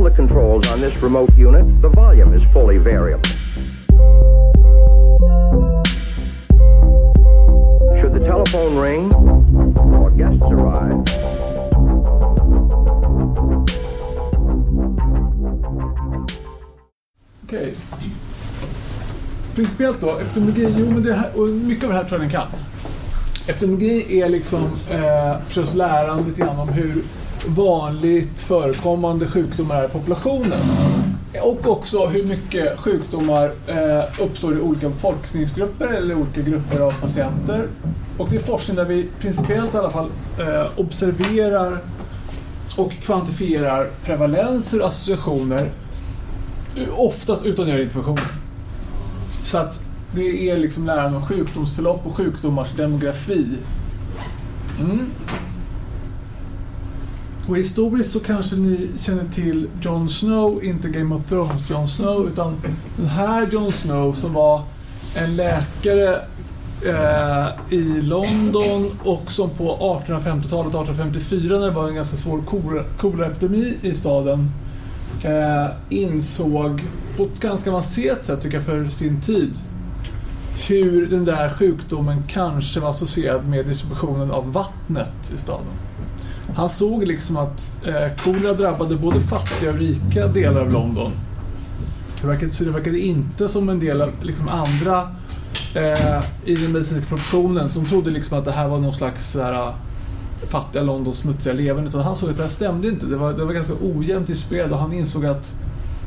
all the controls on this remote unit, the volume is fully variable. Should the telephone ring or guests arrive, Okej. Principiellt då, epidemiologi, jo men det här, och mycket av det här tror jag ni kan. Epidemiologi är liksom eh, förstås lärande lite grann om hur vanligt förekommande sjukdomar är i populationen. Och också hur mycket sjukdomar eh, uppstår i olika befolkningsgrupper eller olika grupper av patienter. Och det är forskning där vi principiellt i alla fall eh, observerar och kvantifierar prevalenser och associationer oftast utan att göra interventioner. Så att det är liksom läran om sjukdomsförlopp och sjukdomars demografi. Mm. Och historiskt så kanske ni känner till Jon Snow, inte Game of Thrones Jon Snow, utan den här Jon Snow som var en läkare eh, i London och som på 1850-talet, 1854 när det var en ganska svår koleraepidemi i staden, eh, insåg på ett ganska avancerat sätt tycker jag för sin tid hur den där sjukdomen kanske var associerad med distributionen av vattnet i staden. Han såg liksom att eh, kolera drabbade både fattiga och rika delar av London. Det verkade, så det verkade inte som en del av liksom andra eh, i den medicinska professionen som trodde liksom att det här var någon slags så här, fattiga Londons smutsiga leverne. Utan han såg att det här stämde inte. Det var, det var ganska ojämnt distribuerat och han insåg att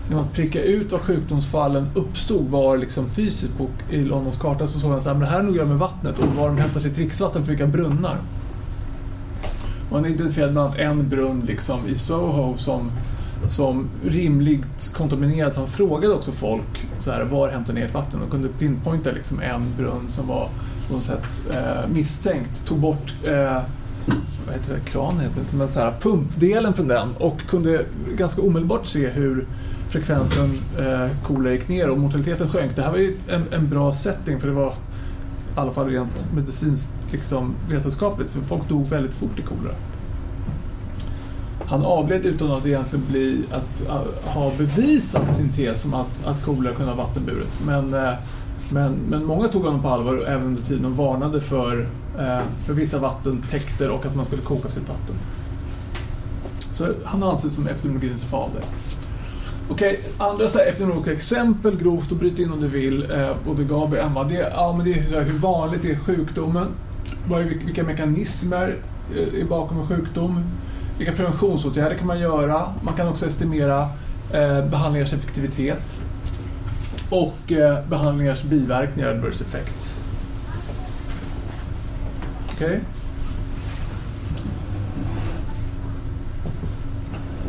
genom att pricka ut var sjukdomsfallen uppstod var liksom fysiskt på, i Londons karta så såg han att det här har nog att göra med vattnet och var de hämtar sitt dricksvatten för vilka brunnar. Man identifierade bland annat en brunn liksom i Soho som, som rimligt kontaminerad. Han frågade också folk så här, var hämtar ni ert vatten och kunde pinpointa liksom en brunn som var på något sätt eh, misstänkt. Tog bort eh, vad heter det, kran heter det men så här, pumpdelen från den och kunde ganska omedelbart se hur frekvensen eh, kolera gick ner och mortaliteten sjönk. Det här var ju en, en bra setting för det var i alla fall rent medicinskt liksom, vetenskapligt för folk dog väldigt fort i kolera. Han avled utan att egentligen bli, att, att ha bevisat sin tes om att, att kolera kunde vara vattenburet. Men, eh, men, men många tog honom på allvar även under tiden och varnade för, eh, för vissa vattentäkter och att man skulle koka sitt vatten. Så han anses som epidemiologins fader. Okej, andra så här epidemiologiska exempel, grovt och bryt in om du vill, eh, både Gabi och Emma. Det, ja, men det är hur vanligt är sjukdomen? Vad är, vilka mekanismer eh, är bakom en sjukdom? Vilka preventionsåtgärder kan man göra? Man kan också estimera eh, behandlingars effektivitet och eh, behandlingars biverkningar, adverse effects. Okej? Okay.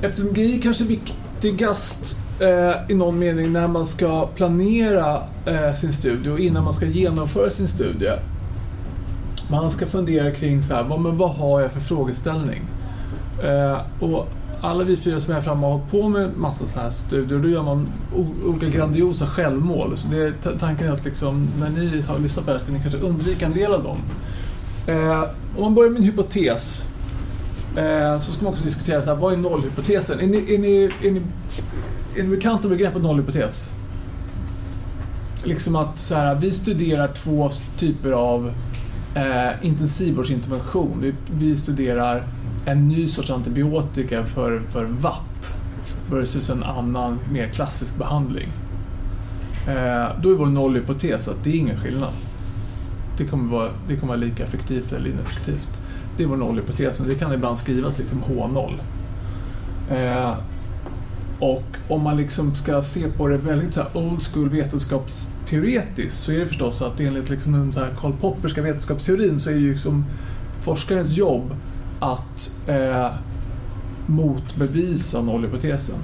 Epidemiologi kanske viktigast eh, i någon mening när man ska planera eh, sin studie och innan man ska genomföra sin studie. Man ska fundera kring så här, vad, men vad har jag för frågeställning? Eh, och alla vi fyra som är här framme har hållit på med massa så här studier och då gör man olika grandiosa självmål. Så det, tanken är att liksom, när ni har lyssnat på det här ska ni kanske undvika en del av dem. Eh, om man börjar med en hypotes eh, så ska man också diskutera så här, vad är nollhypotesen? Är ni, är ni, är ni, är ni bekanta med begreppet nollhypotes? Liksom att så här, vi studerar två typer av eh, intensivvårdsintervention. Vi, vi studerar en ny sorts antibiotika för, för VAP versus en annan mer klassisk behandling. Eh, då är vår nollhypotes att det är ingen skillnad. Det kommer vara, det kommer vara lika effektivt eller ineffektivt. Det är vår nollhypotes och det kan ibland skrivas liksom H0. Eh, och om man liksom ska se på det väldigt så här old school vetenskapsteoretiskt så är det förstås att enligt liksom den så här Karl Popperska vetenskapsteorin så är ju liksom forskarens jobb att eh, motbevisa nollhypotesen.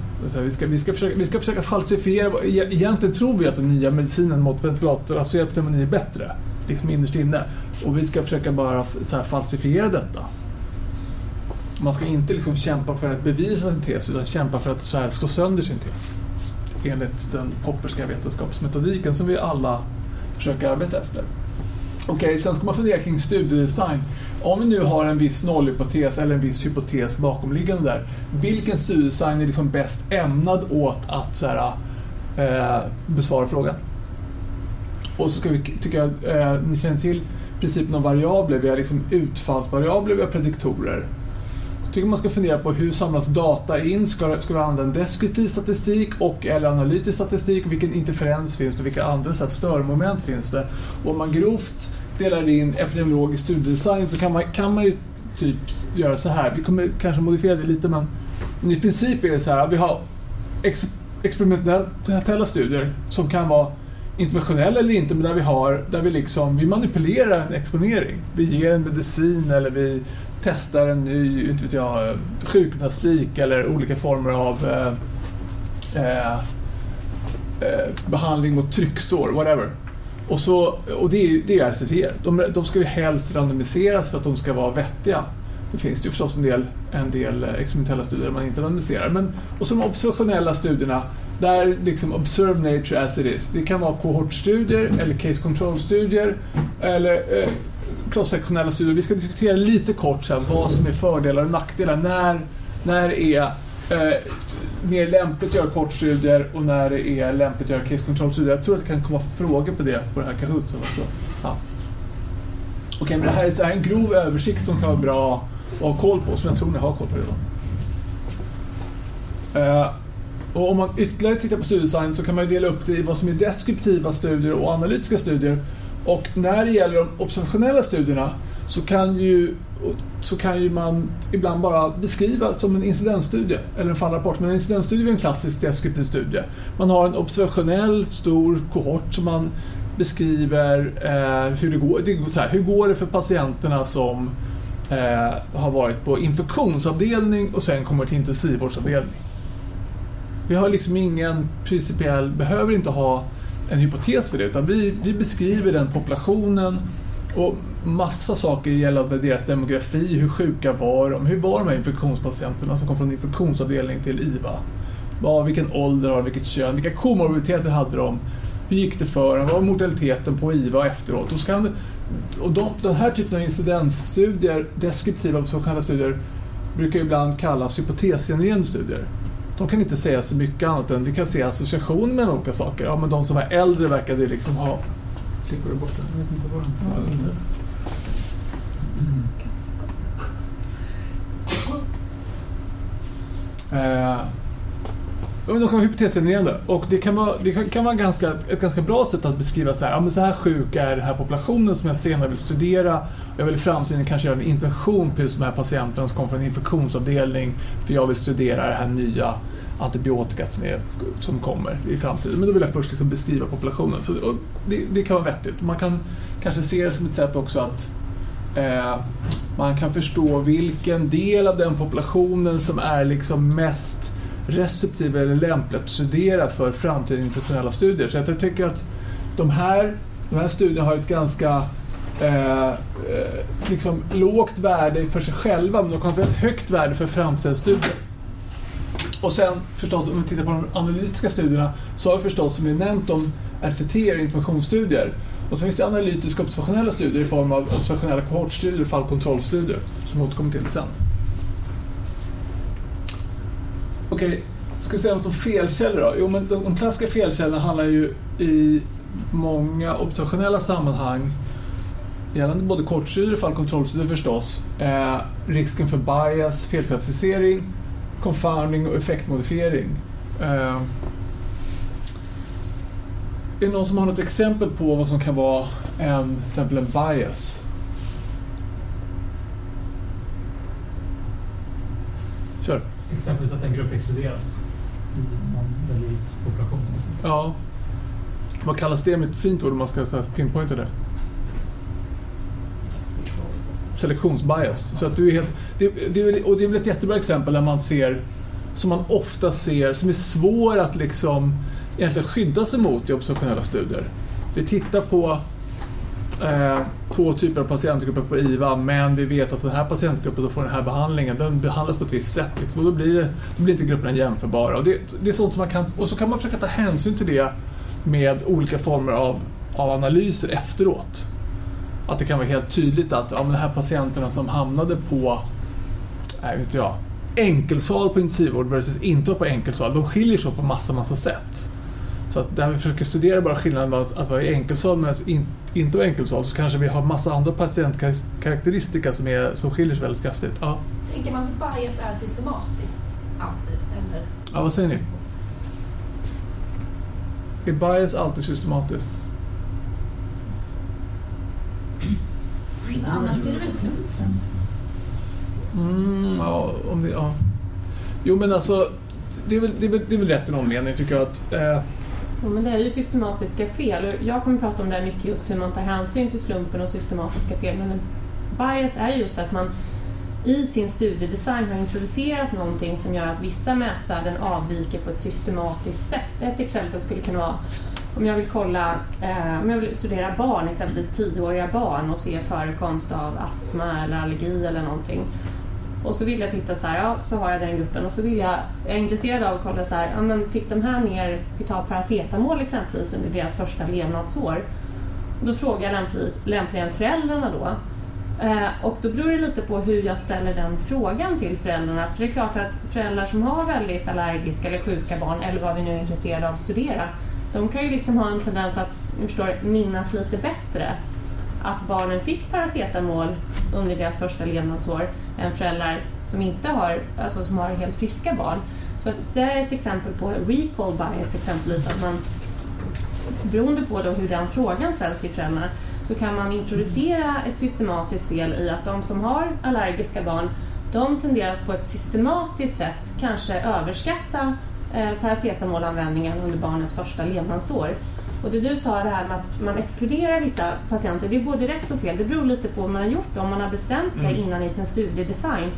Vi ska, vi, ska försöka, vi ska försöka falsifiera, e-, egentligen tror vi att den nya medicinen mot ventilatorraserad alltså pneumoni är bättre, liksom innerst inne. Och vi ska försöka bara så här, falsifiera detta man ska inte liksom kämpa för att bevisa sin tes utan kämpa för att så här, slå sönder sin tes. Enligt den popperska vetenskapsmetodiken som vi alla försöker arbeta efter. Okej, okay, sen ska man fundera kring studiedesign. om vi nu har en viss nollhypotes eller en viss hypotes bakomliggande där, vilken studiedesign är liksom bäst ämnad åt att så här, eh, besvara frågan? Och så ska vi, tycker jag, eh, ni känner till principen om variabler. Vi har liksom utfallsvariabler, vi har prediktorer. Jag tycker man ska fundera på hur samlas data in? Ska, ska vi använda deskriptiv statistik och eller analytisk statistik? Vilken interferens finns det? Vilka andra så här, störmoment finns det? Och om man grovt delar in epidemiologisk studiedesign så kan man, kan man ju typ göra så här. Vi kommer kanske modifiera det lite men, men i princip är det så här. Vi har ex, experimentella studier som kan vara interventionella eller inte, men där vi har, där vi liksom, vi manipulerar en exponering. Vi ger en medicin eller vi testar en ny, inte vet jag, sjukgymnastik eller olika former av eh, eh, eh, behandling mot trycksår, whatever. Och, så, och det är, det är RCT. De, de ska ju helst randomiseras för att de ska vara vettiga. Det finns ju förstås en del, en del experimentella studier där man inte randomiserar. Men, och så de observationella studierna, där liksom observe nature as it is. Det kan vara kohortstudier eller case control-studier eller eh, cross-sektionella studier. Vi ska diskutera lite kort så här, vad som är fördelar och nackdelar. När, när är eh, mer lämpligt att göra kortstudier och när det är lämpligt att göra case control-studier. Jag tror att det kan komma frågor på det på den här Kahootsen också. Ja. Okej, okay, men det här är så här en grov översikt som kan vara bra att ha koll på, som jag tror ni har koll på redan. Uh, och om man ytterligare tittar på studiedesign så kan man dela upp det i vad som är deskriptiva studier och analytiska studier. Och när det gäller de observationella studierna så kan ju, så kan ju man ibland bara beskriva som en incidentstudie eller en fallrapport. Men en incidentstudie är en klassisk deskriptiv studie. Man har en observationell stor kohort som man beskriver eh, hur det går. Det går så här, hur går det för patienterna som eh, har varit på infektionsavdelning och sen kommer till intensivvårdsavdelning. Vi har liksom ingen principiell, behöver inte ha en hypotes för det utan vi, vi beskriver den populationen och massa saker gällande deras demografi, hur sjuka var de, hur var de här infektionspatienterna som kom från infektionsavdelning till IVA? Vad, vilken ålder har de, vilket kön, vilka komorbiditeter hade de? Hur gick det för dem? Vad var mortaliteten på IVA efteråt? Och, så kan, och de, den här typen av incidensstudier, deskriptiva observationella studier, brukar ibland kallas hypotesgenererande studier. De kan inte säga så mycket annat än vi kan se association med olika saker. Ja, men de som var äldre verkade liksom ha... Klickar du bort den? Jag vet inte var den mm. Eh, de kan vara hypotesgenererande och det kan vara, det kan vara ganska, ett ganska bra sätt att beskriva så här, ja, men så här sjuk är den här populationen som jag senare vill studera. Jag vill i framtiden kanske göra en intervention på just de här patienterna som kommer från en infektionsavdelning för jag vill studera det här nya antibiotikat som, är, som kommer i framtiden. Men då vill jag först liksom beskriva populationen. Så det, det, kan vara vettigt. Man kan kanske se det som ett sätt också att eh, man kan förstå vilken del av den populationen som är liksom mest receptiv eller lämplig att studera för framtida internationella studier. Så jag tycker att de här, de här studierna har ett ganska eh, eh liksom lågt värde för sig själva men de har ett högt värde för framtida studier. Och sen förstås om vi tittar på de analytiska studierna så har vi förstås som vi nämnt om RCT, informationsstudier. Och sen finns det analytiska observationella studier i form av observationella kohortstudier och fallkontrollstudier som vi återkommer till sen. Okej, okay. ska vi säga något om felkällor då? Jo, men de, de klassiska felkällorna handlar ju i många observationella sammanhang gällande både kortstudier och fallkontrollstudier förstås, eh, risken för bias, felklassificering, confounding och effektmodifiering. Eh, är det någon som har något exempel på vad som kan vara en, till exempel en bias? Kör. Exempelvis att en grupp exkluderas i någon väldigt population. Ja. Vad kallas det med ett fint ord om man ska pinpointa det? Selektionsbias. Så att du är helt, det, det, och det är väl ett jättebra exempel där man ser, som man ofta ser, som är svår att liksom egentligen skydda sig mot i observationella studier. Vi tittar på eh, två typer av patientgrupper på IVA, men vi vet att den här patientgruppen får den här behandlingen, den behandlas på ett visst sätt. Liksom, och då blir, det, då blir inte grupperna jämförbara. Och det, det, är sånt som man kan, och så kan man försöka ta hänsyn till det med olika former av, av analyser efteråt att det kan vara helt tydligt att ja, men de här patienterna som hamnade på, nej vet jag, enkelsal på intensivvård versus inte på enkelsal, de skiljer sig på massa, massa sätt. Så att där vi försöker studera bara skillnaden mellan att, att vara i enkelsal men in, inte vara i enkelsal så kanske vi har massa andra patientkaraktäristika som, är, som skiljer sig väldigt kraftigt. Ja. Tänker man att bias är systematiskt alltid? Eller? ja, vad säger ni? Är bias alltid systematiskt? Annars blir det väl slumpen? Mm, ja, om vi, ja. Jo men alltså, det är väl, det är väl, det är väl rätt i någon mening tycker jag att eh, Ja, men det är ju systematiska fel. Jag kommer prata om det här mycket just hur man tar hänsyn till slumpen och systematiska fel. Men en bias är just att man i sin studiedesign har introducerat någonting som gör att vissa mätvärden avviker på ett systematiskt sätt. Ett exempel skulle kunna vara om jag vill kolla, eh, om jag vill studera barn, exempelvis tioåriga barn och se förekomst av astma eller allergi eller någonting. Och så vill jag titta så här, ja så har jag den gruppen och så vill jag, jag är intresserad av att kolla så här, ja men fick de här mer, vi tar paracetamol exempelvis under deras första levnadsår. Då frågar jag lämpligen föräldrarna då. Eh, och då beror det lite på hur jag ställer den frågan till föräldrarna. För det är klart att föräldrar som har väldigt allergiska eller sjuka barn, eller vad vi nu är intresserade av att studera, de kan ju liksom ha en tendens att, förstår, minnas lite bättre att barnen fick paracetamol under deras första levnadsår än föräldrar som inte har, alltså som har helt friska barn. Så det är ett exempel på recall bias exempelvis, att man beroende på då hur den frågan ställs till föräldrarna så kan man introducera ett systematiskt fel i att de som har allergiska barn de tenderar att på ett systematiskt sätt kanske överskatta paracetamolanvändningen under barnets första levnadsår. Och det du sa det här med att man exkluderar vissa patienter, det är både rätt och fel. Det beror lite på vad man har gjort det. Om man har bestämt det innan i sin studiedesign,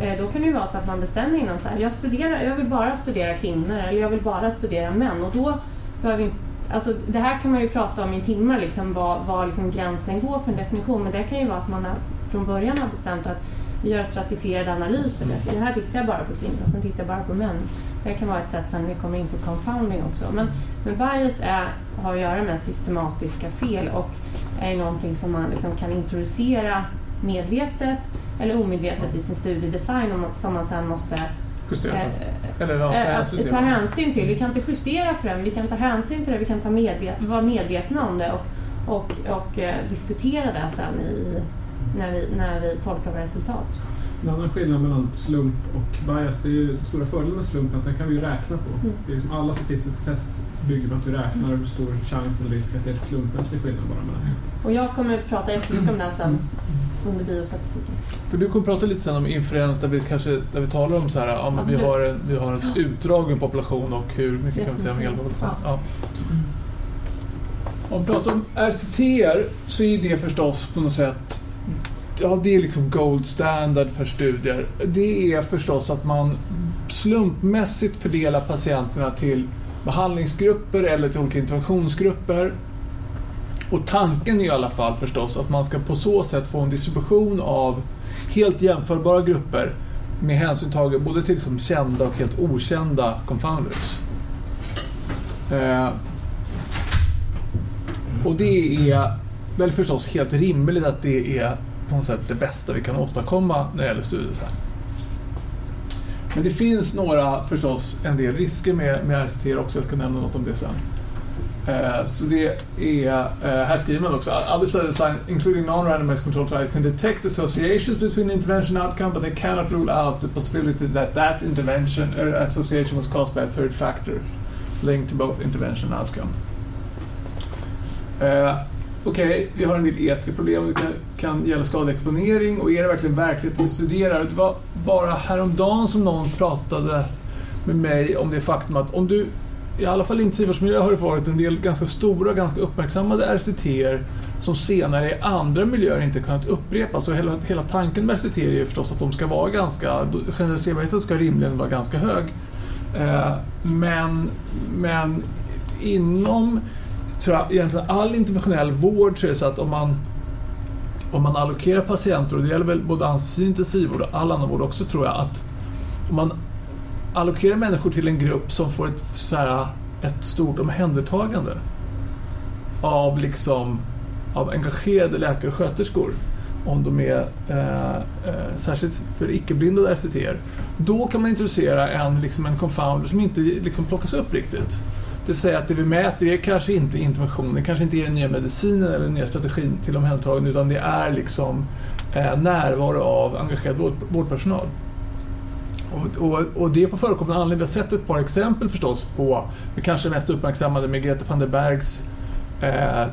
eh, då kan det ju vara så att man bestämmer innan så här, jag, studerar, jag vill bara studera kvinnor eller jag vill bara studera män. Och då behöver vi, alltså, det här kan man ju prata om i timmar, liksom, var, var liksom gränsen går för en definition. Men det kan ju vara att man har, från början har bestämt att vi gör stratifierade analyser. Det här tittar jag bara på kvinnor och sen tittar jag bara på män. Det kan vara ett sätt sen vi kommer in på confounding också. Men, men bias är, har att göra med systematiska fel och är någonting som man liksom kan introducera medvetet eller omedvetet i sin studiedesign och som man sen måste justera eh. Eller ja, ta eh, hänsyn till. ta hänsyn till. Vi kan inte justera för den, vi kan ta hänsyn till det, vi kan ta medvet vara medvetna om det och, och, och eh, diskutera det sen i, när, vi, när vi tolkar våra resultat. En annan skillnad mellan slump och bias, det är ju stora fördelen med slump att den kan vi ju räkna på. Mm. Det är liksom alla statistiska test bygger på att vi räknar hur stor chans eller risk att det är ett slumpmässig skillnad bara mellan Och jag kommer prata jättemycket om det här sen under biostatistiken. För du kommer prata lite sen om inferens där vi, kanske, där vi talar om så här, ja, men vi, har, en- vi har ett utdrag ur en population och hur mycket kan vi säga om hela populationen. Ja. Om vi pratar om RCTR så är det förstås på något sätt Ja, det är liksom gold standard för studier. Det är förstås att man slumpmässigt fördelar patienterna till behandlingsgrupper eller till olika interventionsgrupper. Och tanken är i alla fall förstås att man ska på så sätt få en distribution av helt jämförbara grupper med hänsyn taget både till liksom kända och helt okända confounders. Eh, och det är väl förstås helt rimligt att det är på något sätt det bästa vi kan åstadkomma när det gäller studiedesign. Men det finns några förstås en del risker med, med RCT också, jag ska nämna något om det sen. Uh, så det är, uh, här skriver man också, other study design including non-randomized control trials can detect associations between intervention and outcome but they cannot rule out the possibility that that intervention or association was caused by a third factor linked to both intervention and outcome. Uh, Okej, vi har en del etiska problem. Det kan, kan gälla skadeexponering och är det verkligen verkligheten vi studerar? Det var bara häromdagen som någon pratade med mig om det faktum att om du, i alla fall i intensivvårdsmiljö har det varit en del ganska stora, ganska uppmärksammade RCTer som senare i andra miljöer inte kunnat upprepas. Så hela, hela tanken med RCT är ju förstås att de ska vara ganska, generaliserbarheten ska rimligen vara ganska hög. Eh, men, men inom tror jag, egentligen all interventionell vård så är det så att om man, om man allokerar patienter, och det gäller väl både intensivvård och all annan vård också tror jag, att om man allokerar människor till en grupp som får ett, så här, ett stort omhändertagande av liksom av engagerade läkare och sköterskor om de är eh, eh, särskilt för icke-blinda RCT-er. Då kan man introducera en, liksom en confounder som inte liksom plockas upp riktigt. Det vill säga att det vi mäter är kanske inte interventionen, det kanske inte är den nya medicinen eller den nya strategin till omhändertagande utan det är liksom eh, närvaro av engagerad vård, vårdpersonal. Och, och, och det är på förekommande anledning. Vi har sett ett par exempel förstås på, det kanske mest uppmärksammade med Greta van der Bergs eh,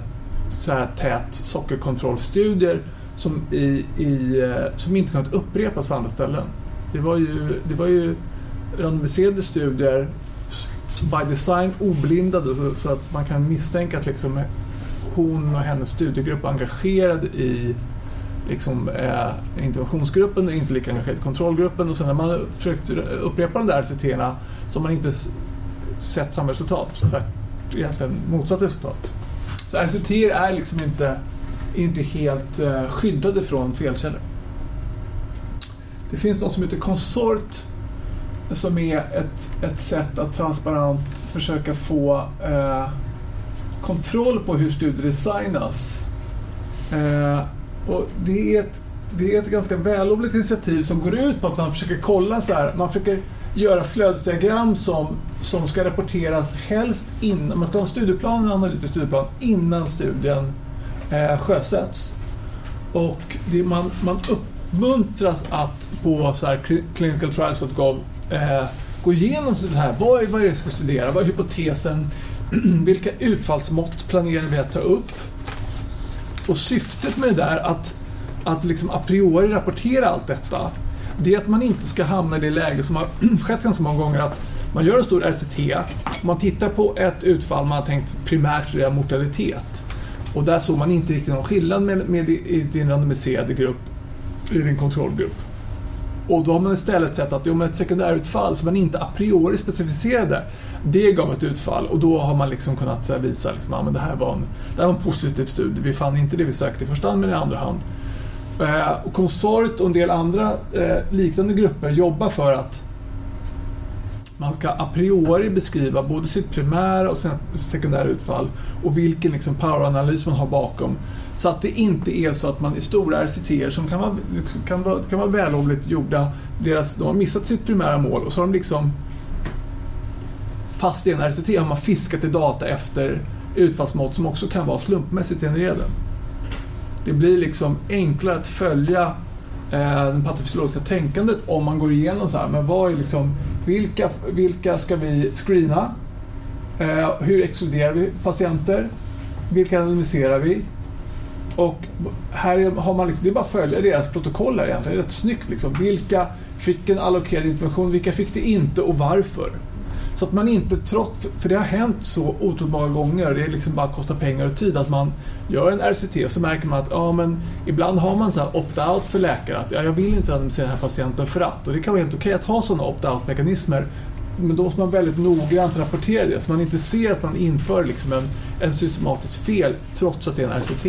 så här tät sockerkontrollstudier som, i, i, eh, som inte kunnat upprepas på andra ställen. Det var ju, det var ju randomiserade studier by design oblindade så, så att man kan misstänka att liksom hon och hennes studiegrupp är engagerade i liksom, eh, interventionsgruppen och inte lika engagerad i kontrollgruppen. Och sen när man försökt upprepa de där RCT-erna så har man inte sett samma resultat. Så tvärt, egentligen motsatt resultat. Så RCT är liksom inte, inte helt eh, skyddade från felkällor. Det finns något som heter konsort som är ett, ett sätt att transparent försöka få eh, kontroll på hur studier designas. Eh, och det, är ett, det är ett ganska vällovligt initiativ som går ut på att man försöker kolla så här, man försöker göra flödesdiagram som, som ska rapporteras helst innan, man ska ha en studieplan, en analytisk studieplan innan studien eh, sjösätts. Och det, man, man uppmuntras att på så här cli- clinicaltrials.gov eh, gå igenom så här, vad är, vad är det jag ska studera, vad är hypotesen, vilka utfallsmått planerar vi att ta upp? Och syftet med det där att, att liksom a priori rapportera allt detta, det är att man inte ska hamna i det läge som har skett ganska många gånger att man gör en stor RCT, man tittar på ett utfall man har tänkt primärt studera mortalitet. Och där såg man inte riktigt någon skillnad med, med i din randomiserade grupp, i din kontrollgrupp. Och då har man istället sett att jo, men ett sekundärutfall som man inte a priori specificerade, det gav ett utfall och då har man liksom kunnat så här, visa att liksom, ja, det, här var en, det här var en positiv studie. Vi fann inte det vi sökte i första hand men i andra hand. Eh, och och en del andra eh, liknande grupper jobbar för att man ska a priori beskriva både sitt primära och sekundära utfall och vilken liksom poweranalys man har bakom. Så att det inte är så att man i stora RCT som kan vara, liksom, kan vara, kan vara vällovligt gjorda, deras, de har missat sitt primära mål och så har de liksom fast i en RCT har man fiskat i data efter utfallsmått som också kan vara slumpmässigt genererade. Det blir liksom enklare att följa eh, det patofysiologiska tänkandet om man går igenom så här, men vad är liksom, vilka, vilka ska vi screena? Eh, hur exkluderar vi patienter? Vilka anonymiserar vi? Och här har man liksom, det är bara att följa deras protokoll här egentligen. Det är rätt snyggt liksom. Vilka fick en allokerad information, vilka fick det inte och varför? Så att man inte trots, för det har hänt så otroligt många gånger, det är liksom bara kostar pengar och tid, att man gör en RCT och så märker man att ja, men ibland har man så här opt-out för läkare, att ja, jag vill inte se den här patienten för att, och det kan vara helt okej att ha sådana opt-out-mekanismer, men då måste man väldigt noggrant rapportera det, så man inte ser att man inför liksom en, en systematiskt fel trots att det är en RCT.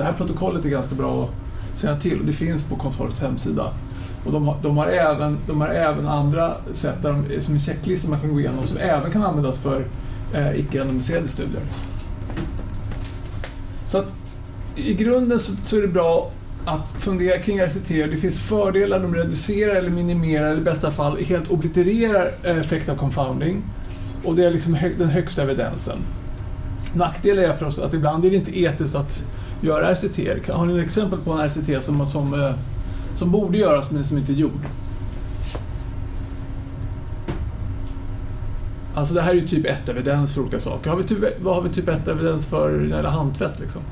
Det här protokollet är ganska bra att känna till och det finns på konsortiets hemsida. Och de har, de har, även, de har även andra sätt där de, som en checklista man kan gå igenom som även kan användas för eh, icke-randomiserade studier. Så att i grunden så, så är det bra att fundera kring RCT. Det finns fördelar, de reducerar eller minimerar eller i bästa fall helt oblitererar eh, effekt av confounding. Och det är liksom hö, den högsta evidensen. Nackdelen är förstås att ibland är det inte etiskt att göra RCT. Har ni ett exempel på en RCT som, som, eh, som borde göras men som inte är gjord? Alltså det här är ju typ 1-evidens för olika saker. Har vi typ, vad har vi typ 1-evidens för när det gäller handtvätt liksom?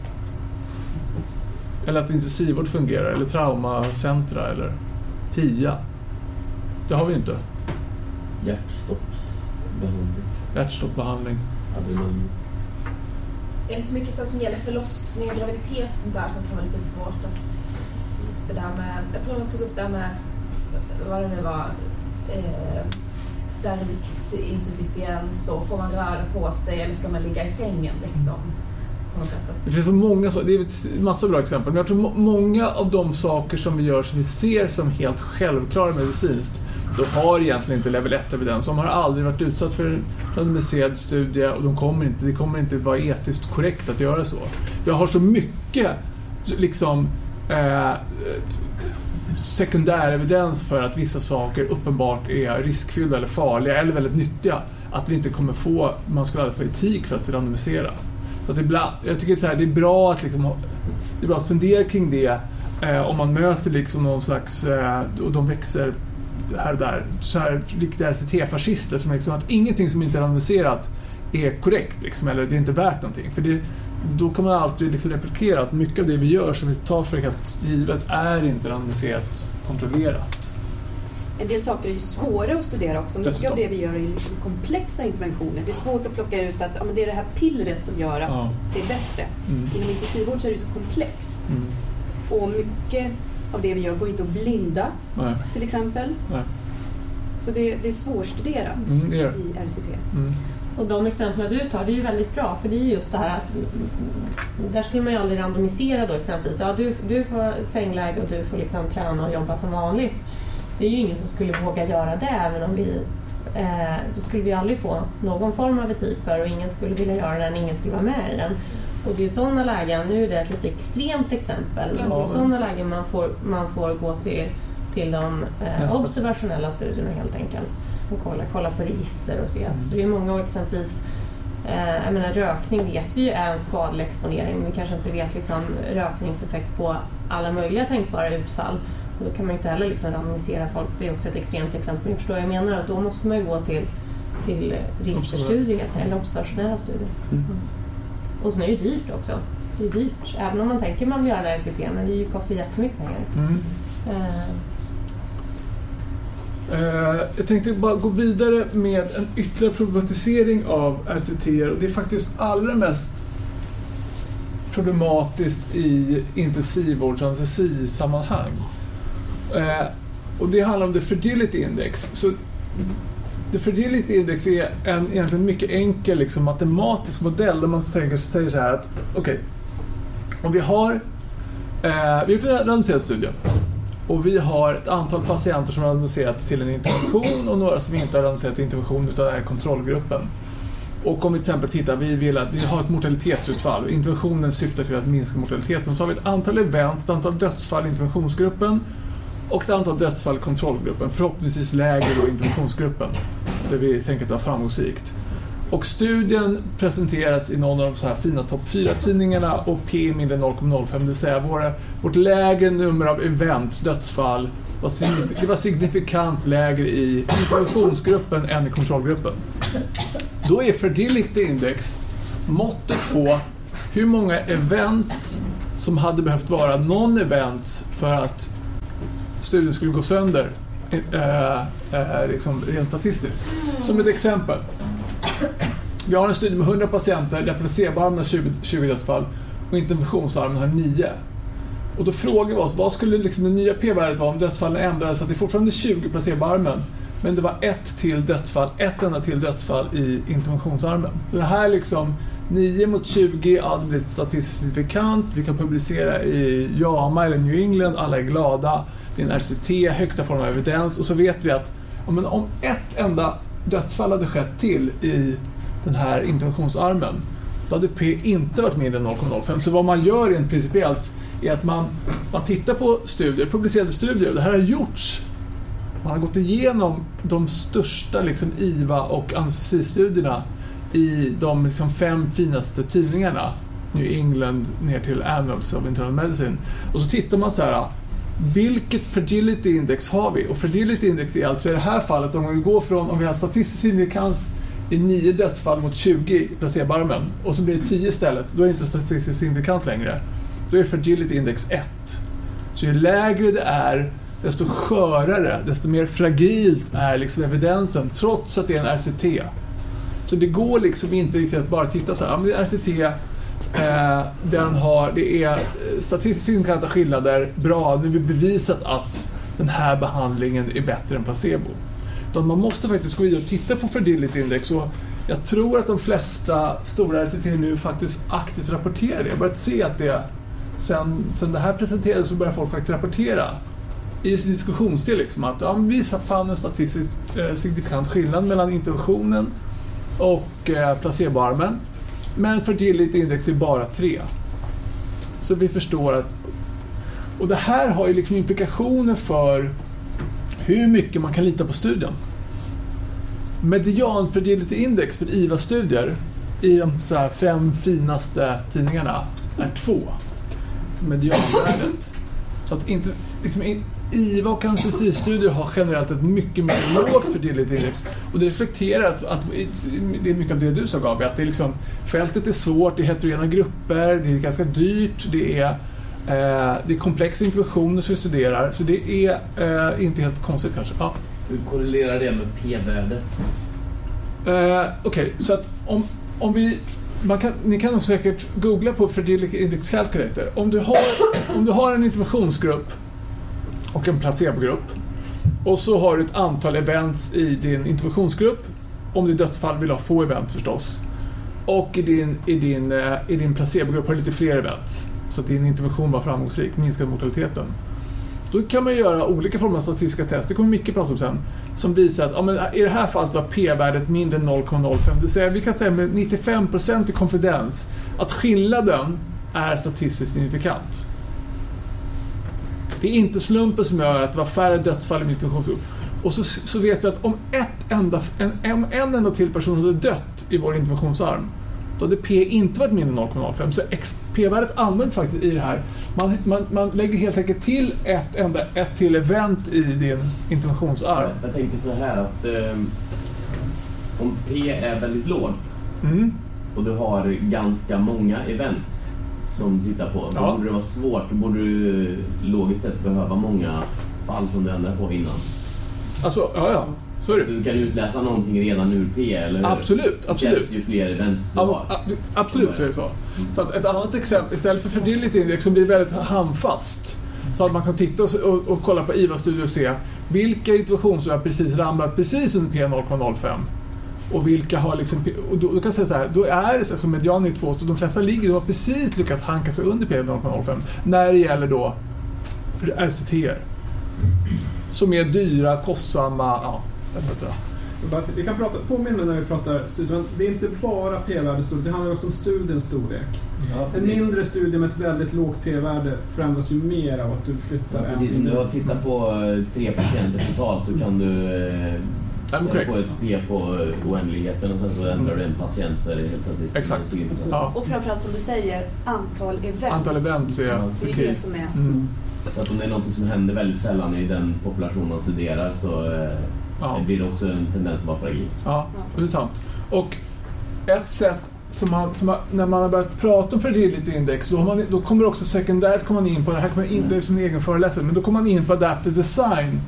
Eller att intensivvård fungerar, eller traumacentra, eller HIA. Det har vi inte. Hjärtstoppsbehandling. Hjärtstoppbehandling. Adrenalin. Det är inte så mycket sånt som gäller förlossning och graviditet och sånt där som kan vara lite svårt att... Just det där med... Jag tror de tog upp det här med... Vad det nu var... Eh, cervixinsufficiens och får man röra på sig eller ska man ligga i sängen liksom? Det finns så många så, det är en massa bra exempel, men jag tror många av de saker som vi gör som vi ser som helt självklara medicinskt och har egentligen inte level 1-evidens. De har aldrig varit utsatt för en randomiserad studie och de kommer inte, det kommer inte vara etiskt korrekt att göra så. Jag har så mycket liksom, eh, sekundär evidens för att vissa saker uppenbart är riskfyllda eller farliga eller väldigt nyttiga att vi inte kommer få, man skulle aldrig få etik för att randomisera. Så att ibland, jag tycker att det är bra att, liksom, det är bra att fundera kring det eh, om man möter liksom någon slags, eh, och de växer här och där, så här riktiga RCT-fascister som liksom att ingenting som inte är randomiserat är korrekt liksom, eller det är inte värt någonting. För det, då kan man alltid liksom replikera att mycket av det vi gör som vi tar för helt givet är inte randomiserat kontrollerat. En del saker är ju svåra att studera också. Mycket Dessutom. av det vi gör är liksom komplexa interventioner. Det är svårt att plocka ut att ja, det är det här pillret som gör att Ja. det är bättre. Mm. Inom intensivvård så är det så komplext. Mm. Och mycket av det vi gör går inte att blinda Nej. till exempel. Nej. Så det, det är svårstuderat Mm, det är i RCT. Mm. Och de exemplen du tar, det är ju väldigt bra för det är just det här att där skulle man ju aldrig randomisera då exempelvis. Ja, du, du får sängläge och du får liksom träna och jobba som vanligt. Det är ju ingen som skulle våga göra det även om vi eh, det skulle vi aldrig få någon form av etik för och ingen skulle vilja göra den, ingen skulle vara med i den. Och det är ju sådana lägen, nu är det ett lite extremt exempel, men det är sådana lägen man får, man får gå till, till de eh, observationella studierna helt enkelt. Och kolla, kolla på register och se. Mm. Så det är många exempelvis Eh, jag menar, rökning vet vi ju är en skadlig exponering men vi kanske inte vet liksom, rökningseffekt på alla möjliga tänkbara utfall. Och då kan man ju inte heller liksom, randomisera folk. Det är också ett extremt exempel. Ni förstår vad jag menar? Då måste man ju gå till, till registerstudier eller observationella studier. Mm. Och sen är det ju dyrt också. Det är dyrt. Även om man tänker man vill göra RCT men det kostar ju jättemycket pengar. Mm. Eh, Eh, jag tänkte bara gå vidare med en ytterligare problematisering av RCT och det är faktiskt allra mest problematiskt i intensivvårdsanestesisammanhang. Eh, och det handlar om the fragility index. Så the fragility index är en egentligen mycket enkel liksom, matematisk modell där man säger, säger så här att okej, om vi har eh, vi har gjort en randomiserad studie och vi har ett antal patienter som har randomiserats till en intervention och några som inte har randomiserats till intervention utan är kontrollgruppen. Och om vi till exempel tittar, vi vill att vi har ett mortalitetsutfall. Interventionen syftar till att minska mortaliteten. Så har vi ett antal event, ett antal dödsfall i interventionsgruppen och ett antal dödsfall i kontrollgruppen. Förhoppningsvis lägre då i interventionsgruppen, där vi tänker att det var framgångsrikt. Och studien presenteras i någon av de så här fina topp 4-tidningarna och P är mindre 0,05, det vill säga våra, vårt lägre nummer av events, dödsfall, var det var signifikant lägre i interventionsgruppen än i kontrollgruppen. Då är Fragility Index måttet på hur många events som hade behövt vara non-events för att studien skulle gå sönder eh, eh, liksom rent statistiskt. Som ett exempel. Vi har en studie med 100 patienter där placeboarmen har 20, 20 dödsfall och interventionsarmen har 9. Och då frågar vi oss, vad skulle liksom det nya p-värdet vara om dödsfallen ändrades så att det är fortfarande 20 placeboarmen men det var ett till dödsfall, ett enda till dödsfall i interventionsarmen. Så det här liksom 9 mot 20, ja det blir statistiskt signifikant. Vi kan publicera i JAMA eller New England, alla är glada. Det är en RCT, högsta form av evidens och så vet vi att ja, men om ett enda dödsfall hade skett till i den här interventionsarmen, då hade P inte varit mindre än 0,05. Så vad man gör rent principiellt är att man, man tittar på studier, publicerade studier, det här har gjorts. Man har gått igenom de största liksom, IVA och anestesistudierna i de liksom, fem finaste tidningarna. New England ner till Annals of Internal Medicine. Och så tittar man så här, vilket fragility index har vi? Och fragility index är alltså i det här fallet, om vi går från, om vi har statistisk signifikans i 9 dödsfall mot 20 i placeboarmen och så blir det 10 istället, då är det inte statistiskt signifikant längre. Då är fragility index 1. Så ju lägre det är, desto skörare, desto mer fragilt är liksom evidensen, trots att det är en RCT. Så det går liksom inte riktigt att bara titta så här, ja, men RCT, eh, den har, det är eh, statistiskt signifikanta skillnader, bra, nu har vi bevisat att den här behandlingen är bättre än placebo. Utan man måste faktiskt gå vidare och titta på fragility index och jag tror att de flesta stora RCT nu faktiskt aktivt rapporterar det. Jag har börjat se att det, sen, sen det här presenterades så börjar folk faktiskt rapportera i sin diskussionsdel liksom att ja, vi fann en statistiskt eh, signifikant skillnad mellan interventionen och eh, placeboarmen. Men fertility index är bara 3. Så vi förstår att... Och det här har ju liksom implikationer för hur mycket man kan lita på studien. Median fertility index för IVA-studier i de så här fem finaste tidningarna är 2. Medianvärdet. Så att inte, liksom, IVA och anestesistudier har generellt ett mycket mer lågt fertility index. Och det reflekterar att, att det är mycket av det du sa Gabi, att det är liksom, fältet är svårt, det är heterogena grupper, det är ganska dyrt, det är, eh, det är komplexa interventioner som vi studerar. Så det är eh, inte helt konstigt kanske. Ja. Hur korrelerar det med p-värdet? Eh, Okej, så att om, om vi... Kan, ni kan nog säkert googla på Fertility Index Calculator. Om du har, om du har en interventionsgrupp och en placebogrupp och så har du ett antal events i din interventionsgrupp. Om det är dödsfall vill du ha få event förstås. Och i din, i din, eh, i din placebogrupp har du lite fler events. Så att din intervention var framgångsrik, minskade mortaliteten. Då kan man göra olika former av statistiska test, det kommer Micke prata om sen, som visar att ja, men i det här fallet var p-värdet mindre än 0,05. Det säga, vi kan säga med 95% i konfidens att skillnaden är statistiskt signifikant. Det är inte slumpen som gör att det var färre dödsfall i min interventionsgrupp. Och så, så vet vi att om ett enda, en, en, en enda till person hade dött i vår interventionsarm, då hade P inte varit mindre än 0,05. Så P-värdet används faktiskt i det här. Man, man, man lägger helt enkelt till ett, enda, ett till event i din interventionsarm. Jag, jag tänker så här att ehm, om P är väldigt lågt Mm. och du har ganska många events som tittar på, då Ja. borde det vara svårt. Då borde du logiskt sett behöva många fall som du ändrar på innan. Alltså, ja, ja. Så är det. Du kan utläsa någonting redan ur P, eller hur? Absolut, absolut. Ju fler events du har. absolut så är det så. så att ett annat exempel, istället för fertility index som blir väldigt handfast, så att man kan titta och, och, och kolla på IVA-studier och se vilka interventioner har precis ramlat precis under P 0,05 och vilka har liksom, och då, då kan jag säga så här, då är det så som median är 2, så de flesta ligger, de har precis lyckats hanka sig under P 0,05 när det gäller då RCT som är dyra, kostsamma, ja, etc. Vi kan prata, påminna när vi pratar studie, det är inte bara p-värdestorlek, det handlar också om studiens storlek. En mindre studie med ett väldigt lågt p-värde förändras ju mer av att du flyttar en Precis, om du har tittat på eh, tre patienter totalt så kan du eh, Ja, men korrekt. få ett P på oändligheten och sen så ändrar du en patient så är det helt plötsligt Exakt. 20%. Ja. Och framförallt som du säger, antal events. Antal events är Ja. Det är det som är... Mm. Så att om det är något som händer väldigt sällan i den population man studerar så eh, Ja. blir det också en tendens att vara fragil. Ja, det är sant. Och ett sätt som man, som man, när man har börjat prata om fertility index, då, man, då kommer också sekundärt komma in på, det här kommer inte är som en egen föreläsare, men då kommer man in på adaptive design.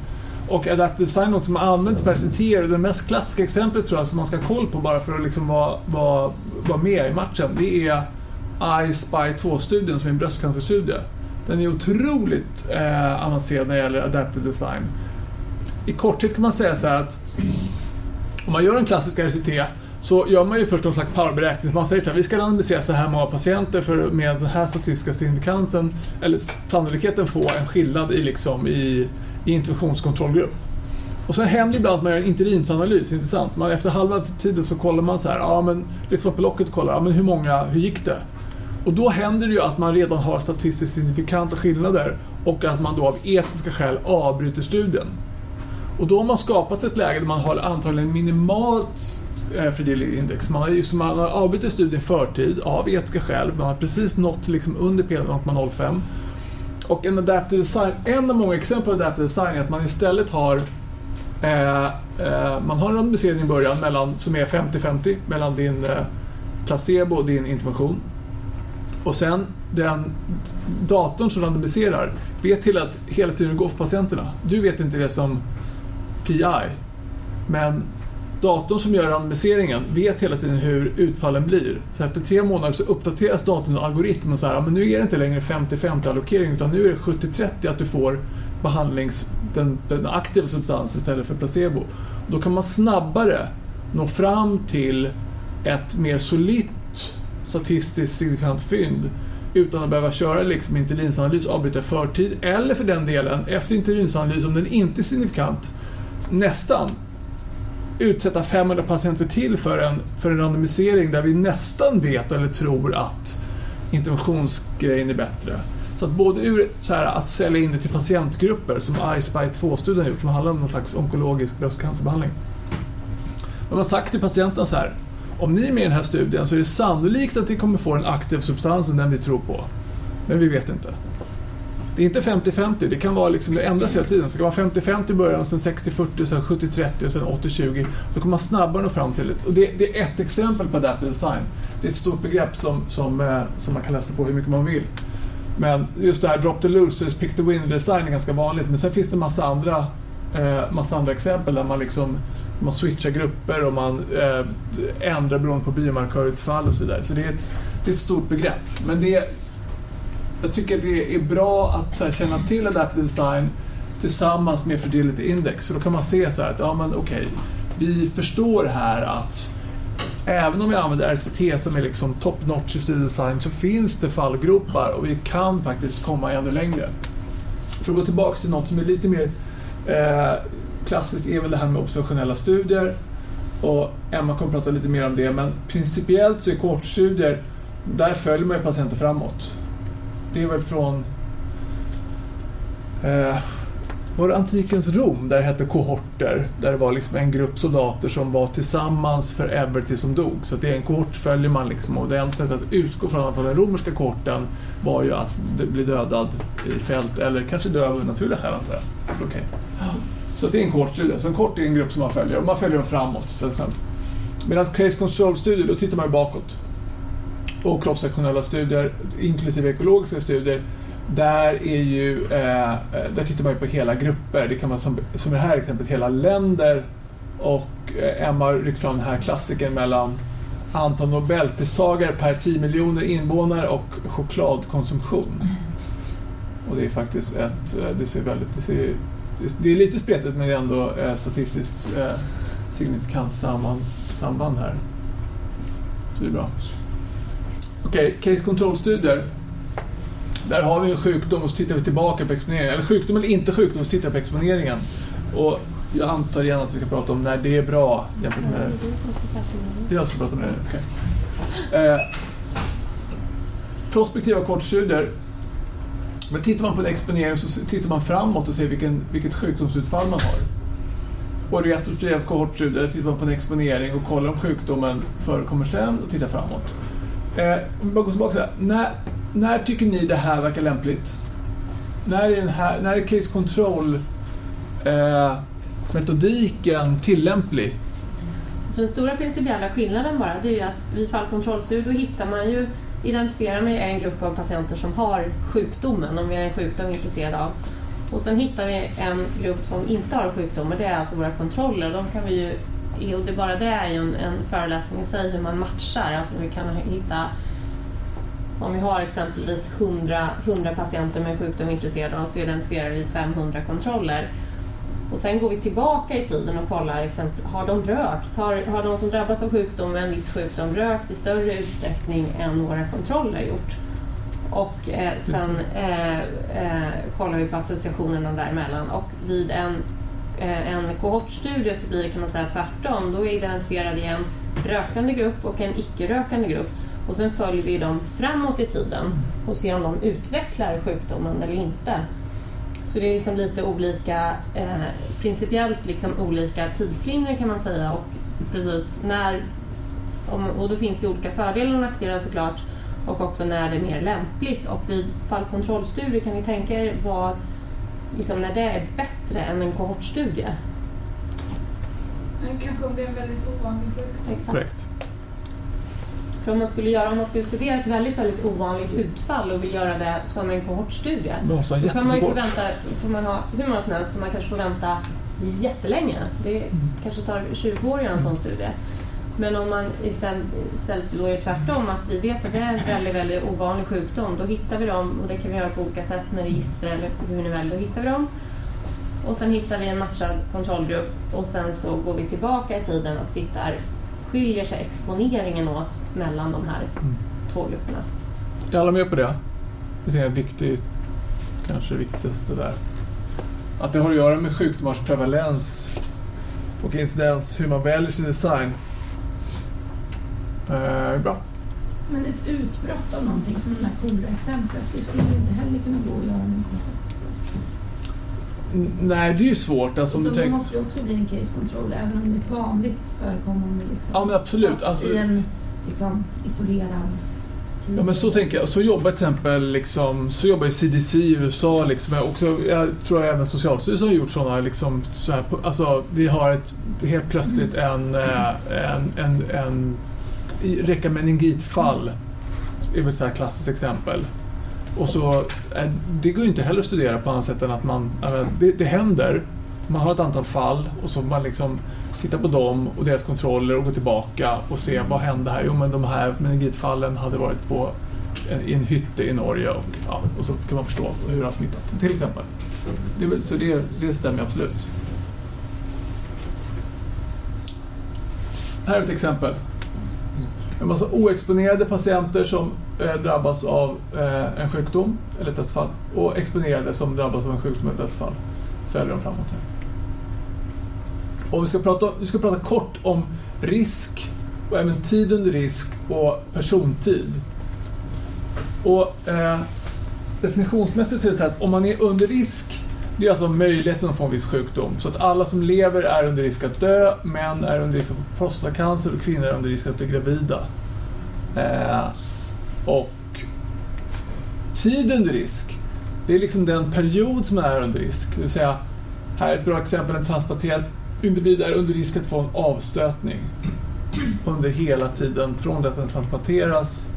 Och adaptive design är något som används på RCT och det mest klassiska exemplet tror jag som man ska ha koll på bara för att liksom vara, vara, vara med i matchen, det är I-SPY 2-studien som är en bröstcancerstudie. Den är otroligt eh, avancerad när det gäller adaptive design. I korthet kan man säga så här att om man gör en klassisk RCT så gör man ju först någon slags powerberäkning. Man säger så här, vi ska randomisera så här många patienter för med den här statistiska signifikansen, eller sannolikheten få en skillnad i, liksom, i, i interventionskontrollgrupp. Och sen händer det ibland att man gör en interimsanalys, intressant. Man, efter halva tiden så kollar man så här, ja men lyfter man på locket och kollar, ja men hur många, hur gick det? Och då händer det ju att man redan har statistiskt signifikanta skillnader och att man då av etiska skäl avbryter studien. Och då har man skapat ett läge där man har antagligen minimalt eh, index. Man har, man har avbrutit studien i förtid av etiska skäl. Man har precis nått liksom under P 0,05. Och en adaptive design, en av många exempel på adaptive design är att man istället har eh, eh, man har en randomisering i början mellan, som är 50-50 mellan din eh, placebo och din intervention. Och sen den datorn som randomiserar vet till att hela tiden går för patienterna. Du vet inte det som PI. Men datorn som gör randomiseringen vet hela tiden hur utfallen blir. Så efter tre månader så uppdateras datorns algoritm och så här, men nu är det inte längre 50-50 allokering utan nu är det 70-30 att du får behandlings, den, den aktiva substansen istället för placebo. Då kan man snabbare nå fram till ett mer solitt statistiskt signifikant fynd utan att behöva köra liksom interlinsanalys avbryta i förtid eller för den delen efter interlinsanalys om den inte är signifikant nästan utsätta 500 patienter till för en, för en randomisering där vi nästan vet eller tror att interventionsgrejen är bättre. Så att både ur så här, att sälja in det till patientgrupper som iSpy 2-studien gjort som handlar om någon slags onkologisk bröstcancerbehandling. De har sagt till patienterna så här om ni är med i den här studien så är det sannolikt att ni kommer få den aktiva substansen, den vi tror på. Men vi vet inte. Det är inte 50-50, det kan vara liksom, det ändras hela tiden. Så det kan vara 50-50 i början, sen 60-40, sen 70-30 och sen 80-20. Så kommer man snabbare nå fram till det. Och det, det, är ett exempel på adaptive design. Det är ett stort begrepp som, som, eh, som man kan läsa på hur mycket man vill. Men just det här drop the losers, pick the winner design är ganska vanligt. Men sen finns det massa andra, eh, massa andra exempel där man liksom man switchar grupper och man eh, ändrar beroende på biomarkörutfall och så vidare. Så det är ett, det är ett stort begrepp. Men det, jag tycker det är bra att så här, känna till adaptive design tillsammans med Fragility Index. För då kan man se så här att, ja men okej, okay, vi förstår här att även om vi använder RCT som är liksom top notch i studiedesign så finns det fallgropar och vi kan faktiskt komma ännu längre. För att gå tillbaka till något som är lite mer eh, klassiskt är väl det här med observationella studier och Emma kommer att prata lite mer om det men principiellt så är kortstudier där följer man ju patienter framåt. Det är väl från eh, var det antikens Rom där det hette kohorter, där det var liksom en grupp soldater som var tillsammans forever tills de dog. Så det är en kohort följer man liksom och det enda sättet att utgå från den romerska kohorten var ju att bli dödad i fält eller kanske dö av naturliga skäl antar jag. Okay. Så det är en kort studie. Så en kort är en grupp som man följer och man följer dem framåt. Medan case control-studier, då tittar man ju bakåt. Och kroppssektionella studier, inklusive ekologiska studier, där, är ju, eh, där tittar man ju på hela grupper. Det kan vara som, som i det här exemplet hela länder och eh, Emma har ryckt fram den här klassikern mellan antal Nobelpristagare per 10 miljoner invånare och chokladkonsumtion. Och det är faktiskt ett, eh, det ser väldigt, det ser det är lite spretigt men det är ändå eh, statistiskt eh, signifikant samman, samband här. Så det är bra. Okej, okay, case control-studier. Där har vi en sjukdom och så tittar vi tillbaka på exponeringen. Eller sjukdom eller inte sjukdom, så tittar vi på exponeringen. Och jag antar igen att vi ska prata om när det är bra jämfört med... Det är jag som ska prata om det? Okay. Eh, prospektiva kortstudier men tittar man på en exponering så tittar man framåt och ser vilken, vilket sjukdomsutfall man har. Och retrospektiv kohortstudier tittar man på en exponering och kollar om sjukdomen förekommer sen och tittar framåt. Eh, om vi bara går tillbaka. När, när tycker ni det här verkar lämpligt? När är, den här, när är case control eh, metodiken tillämplig? Så den stora principiella skillnaden bara det är att vid fallkontrollstudier hittar man ju identifierar man en grupp av patienter som har sjukdomen, om vi är en sjukdom vi är intresserade av. Och sen hittar vi en grupp som inte har sjukdomen, det är alltså våra kontroller. De kan vi ju, och det bara det är ju en, en föreläsning i sig hur man matchar, alltså vi kan hitta om vi har exempelvis 100, 100 patienter med sjukdom intresserade av så identifierar vi 500 kontroller. Och sen går vi tillbaka i tiden och kollar, exempel, har de rökt? Har, har de som drabbas av sjukdom, en viss sjukdom, rökt i större utsträckning än våra kontroller gjort? Och eh, sen eh, eh, kollar vi på associationerna däremellan. Och vid en, Eh, en kohortstudie så blir det kan man säga tvärtom. Då identifierar vi en rökande grupp och en icke-rökande grupp. Och sen följer vi dem framåt i tiden och ser om de utvecklar sjukdomen eller inte. Så det är liksom lite olika, eh, principiellt liksom olika tidslinjer kan man säga och precis när, om, och då finns det olika fördelar och nackdelar såklart och också när det är mer lämpligt och vid fallkontrollstudier kan ni tänka er vad, liksom när det är bättre än en kohortstudie? Kanske om det är en väldigt ovanlig sjukdom. Exakt. Correct. För om man skulle, göra, om man skulle studera ett väldigt, väldigt ovanligt utfall och vill göra det som en kohortstudie, då kan man ju få vänta, får man ha hur många som helst, man kanske får vänta jättelänge. Det mm. kanske tar 20 år att göra en sån studie. Men om man istället, istället då är tvärtom, att vi vet att det är en väldigt, väldigt ovanlig sjukdom, då hittar vi dem och det kan vi göra på olika sätt med register eller hur ni väljer, då hittar vi dem. Och sen hittar vi en matchad kontrollgrupp och sen så går vi tillbaka i tiden och tittar skiljer sig exponeringen åt mellan de här mm. två grupperna. Är alla med på det? Det är viktigt, kanske viktigaste där. Att det har att göra med sjukdomars prevalens och incidens, hur man väljer sin design. Eh, bra. Men ett utbrott av någonting som det här kolera-exemplet, det skulle ju inte heller kunna gå att göra med en kontroll. N- Nej, det är ju svårt. Alltså, då tänker... måste det också bli en case control, även om det är ett vanligt förekommande liksom. Ja, men absolut. Alltså, i en liksom, isolerad tid. Ja men så tänker jag. Så jobbar till exempel liksom, så jobbar ju CDC i USA liksom. Jag Också, jag tror även Socialstyrelsen har gjort sådana liksom, så här, alltså vi har ett, helt plötsligt en, eh, en, en, en räcka meningitfall. Det är väl ett så här klassiskt exempel. Och så, eh, det går ju inte heller att studera på annat sätt än att man, det, det händer. Man har ett antal fall och så man liksom tittar på dem och deras kontroller och går tillbaka och ser vad hände här? Jo men de här meningitfallen hade varit på en, i en hytte i Norge och, ja, och så kan man förstå hur det har smittat till exempel. Det, så det, det stämmer absolut. Här är ett exempel. En massa oexponerade patienter som eh, drabbas av eh, en sjukdom eller ett dödsfall och exponerade som drabbas av en sjukdom eller ett dödsfall. Följer de framåt här. Och vi ska, prata, vi ska prata kort om risk och även tid under risk och persontid. Och eh, definitionsmässigt så är det så här att om man är under risk det är alltså möjligheten att få en viss sjukdom. Så att alla som lever är under risk att dö, män är under risk att få prostatacancer och kvinnor är under risk att bli gravida. Eh, och tid under risk, det är liksom den period som man är under risk. Det vill säga, här är ett bra exempel, en transplanterad individ är under risk att få en avstötning under hela tiden från det att den transplanteras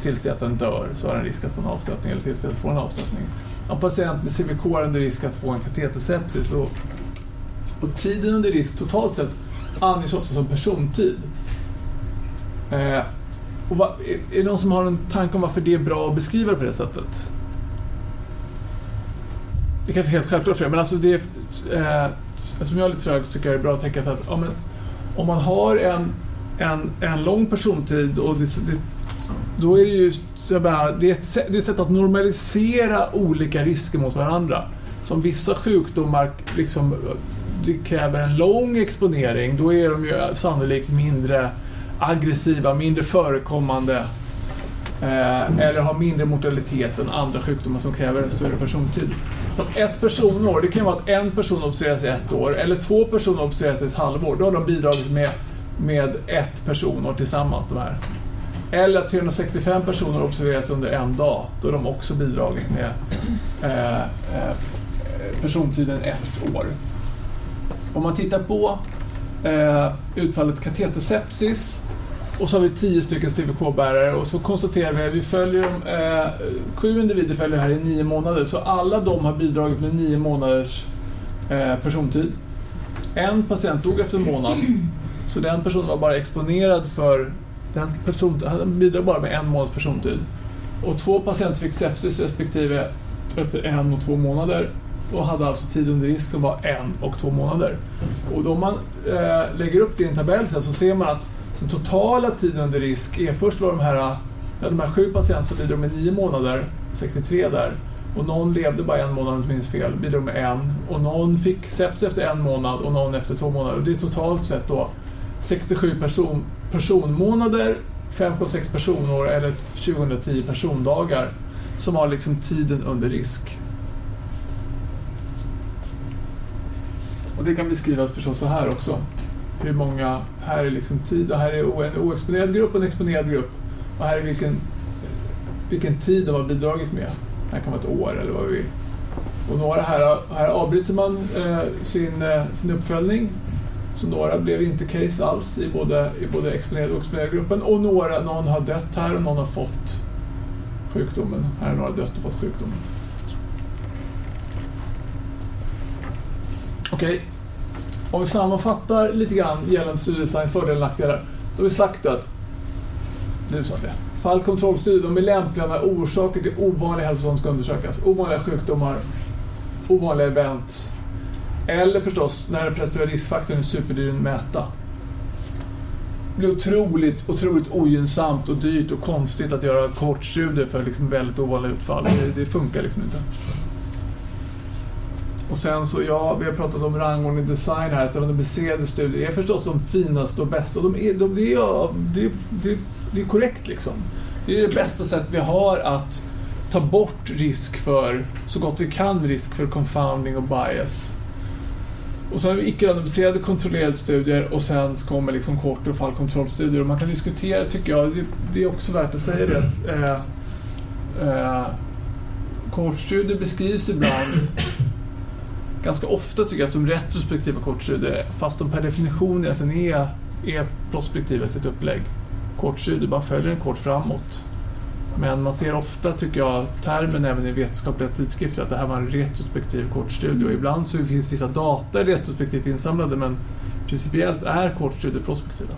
tills det att den dör så har den risk att få en avstötning eller tills det att den får en avstötning. En patient med CVK är under risk att få en katetersepsis och, och tiden under risk totalt sett anges ofta som persontid. Eh, och va, är, är det någon som har en tanke om varför det är bra att beskriva det på det sättet? Det kanske är helt självklart för er, men alltså det eh, eftersom jag är lite trög så tycker jag det är bra att tänka så att ja, men, om man har en, en, en lång persontid och det, det, då är det ju så jag bara, det, är ett, sätt- det är ett sätt att normalisera olika risker mot varandra. Som vissa sjukdomar liksom, det kräver en lång exponering, då är de ju sannolikt mindre aggressiva, mindre förekommande eh, eller har mindre mortalitet än andra sjukdomar som kräver en större persontid. Så att ett personår, det kan vara att en person observeras i ett år eller två personer observeras i ett halvår. Då har de bidragit med, med ett personår tillsammans, de här. Eller att 365 personer observeras under en dag. Då de också bidragit med eh, eh, persontiden ett år. Om man tittar på eh, utfallet katetersepsis och så har vi 10 stycken CVK-bärare och så konstaterar vi att vi följer dem, eh, sju individer följer här i nio månader så alla de har bidragit med nio månaders eh, persontid. En patient dog efter en månad så den personen var bara exponerad för den person, han bidrar bara med en månads persontid. Och två patienter fick sepsis respektive efter en och två månader och hade alltså tid under risk som var en och två månader. Och då man eh, lägger upp det i en tabell sen så ser man att den totala tiden under risk är först var de här, ja, de här sju patienterna som bidrog med nio månader, 63 där, och någon levde bara en månad om jag inte minns fel, bidrog med en. Och någon fick sepsis efter en månad och någon efter två månader. Och det är totalt sett då 67 person, personmånader, 5,6 personår eller 2010 persondagar som har liksom tiden under risk. Och det kan beskrivas förstås så här också. Hur många, här är liksom tid, och här är en oexponerad grupp och en exponerad grupp. Och här är vilken, vilken tid de har bidragit med. Det här kan vara ett år eller vad vi vill. Och några här, här avbryter man eh, sin, eh, sin uppföljning. Så några blev inte case alls i både, i både exponerade och exponerade gruppen. Och några, någon har dött här och någon har fått sjukdomen. Här har några dött och fått sjukdomen. Okej, om vi sammanfattar lite grann gällande studiedesign, fördelar och nackdelar. Då har vi sagt att, du sa det, fallkontrollstudier de är lämpliga när orsaker till ovanliga hälsotillstånd ska undersökas. Ovanliga sjukdomar, ovanliga event. Eller förstås när den riskfaktorn är superdyr att mäta. blir otroligt, otroligt ogynnsamt och dyrt och konstigt att göra kortstudier för liksom väldigt ovanliga utfall. Det, det funkar liksom inte. Och sen så, ja, vi har pratat om rangordning design här, att randomiserade studier är förstås de finaste och bästa. Och de är, de, det, är, det, det, det är korrekt liksom. Det är det bästa sättet vi har att ta bort risk för, så gott vi kan, risk för confounding och bias. Och sen har vi icke-randomiserade kontrollerade studier och sen kommer liksom kort och fallkontrollstudier. Och man kan diskutera, tycker jag, det, det är också värt att säga det, att eh, eh, kortstudier beskrivs ibland ganska ofta tycker jag som retrospektiva kortstudier fast de per definition egentligen är, är prospektiva i sitt upplägg. Kortstudier, man följer en kort framåt. Men man ser ofta, tycker jag, termen även i vetenskapliga tidskrifter att det här var en retrospektiv kortstudie och ibland så finns vissa data retrospektivt insamlade men principiellt är kortstudier prospektiva.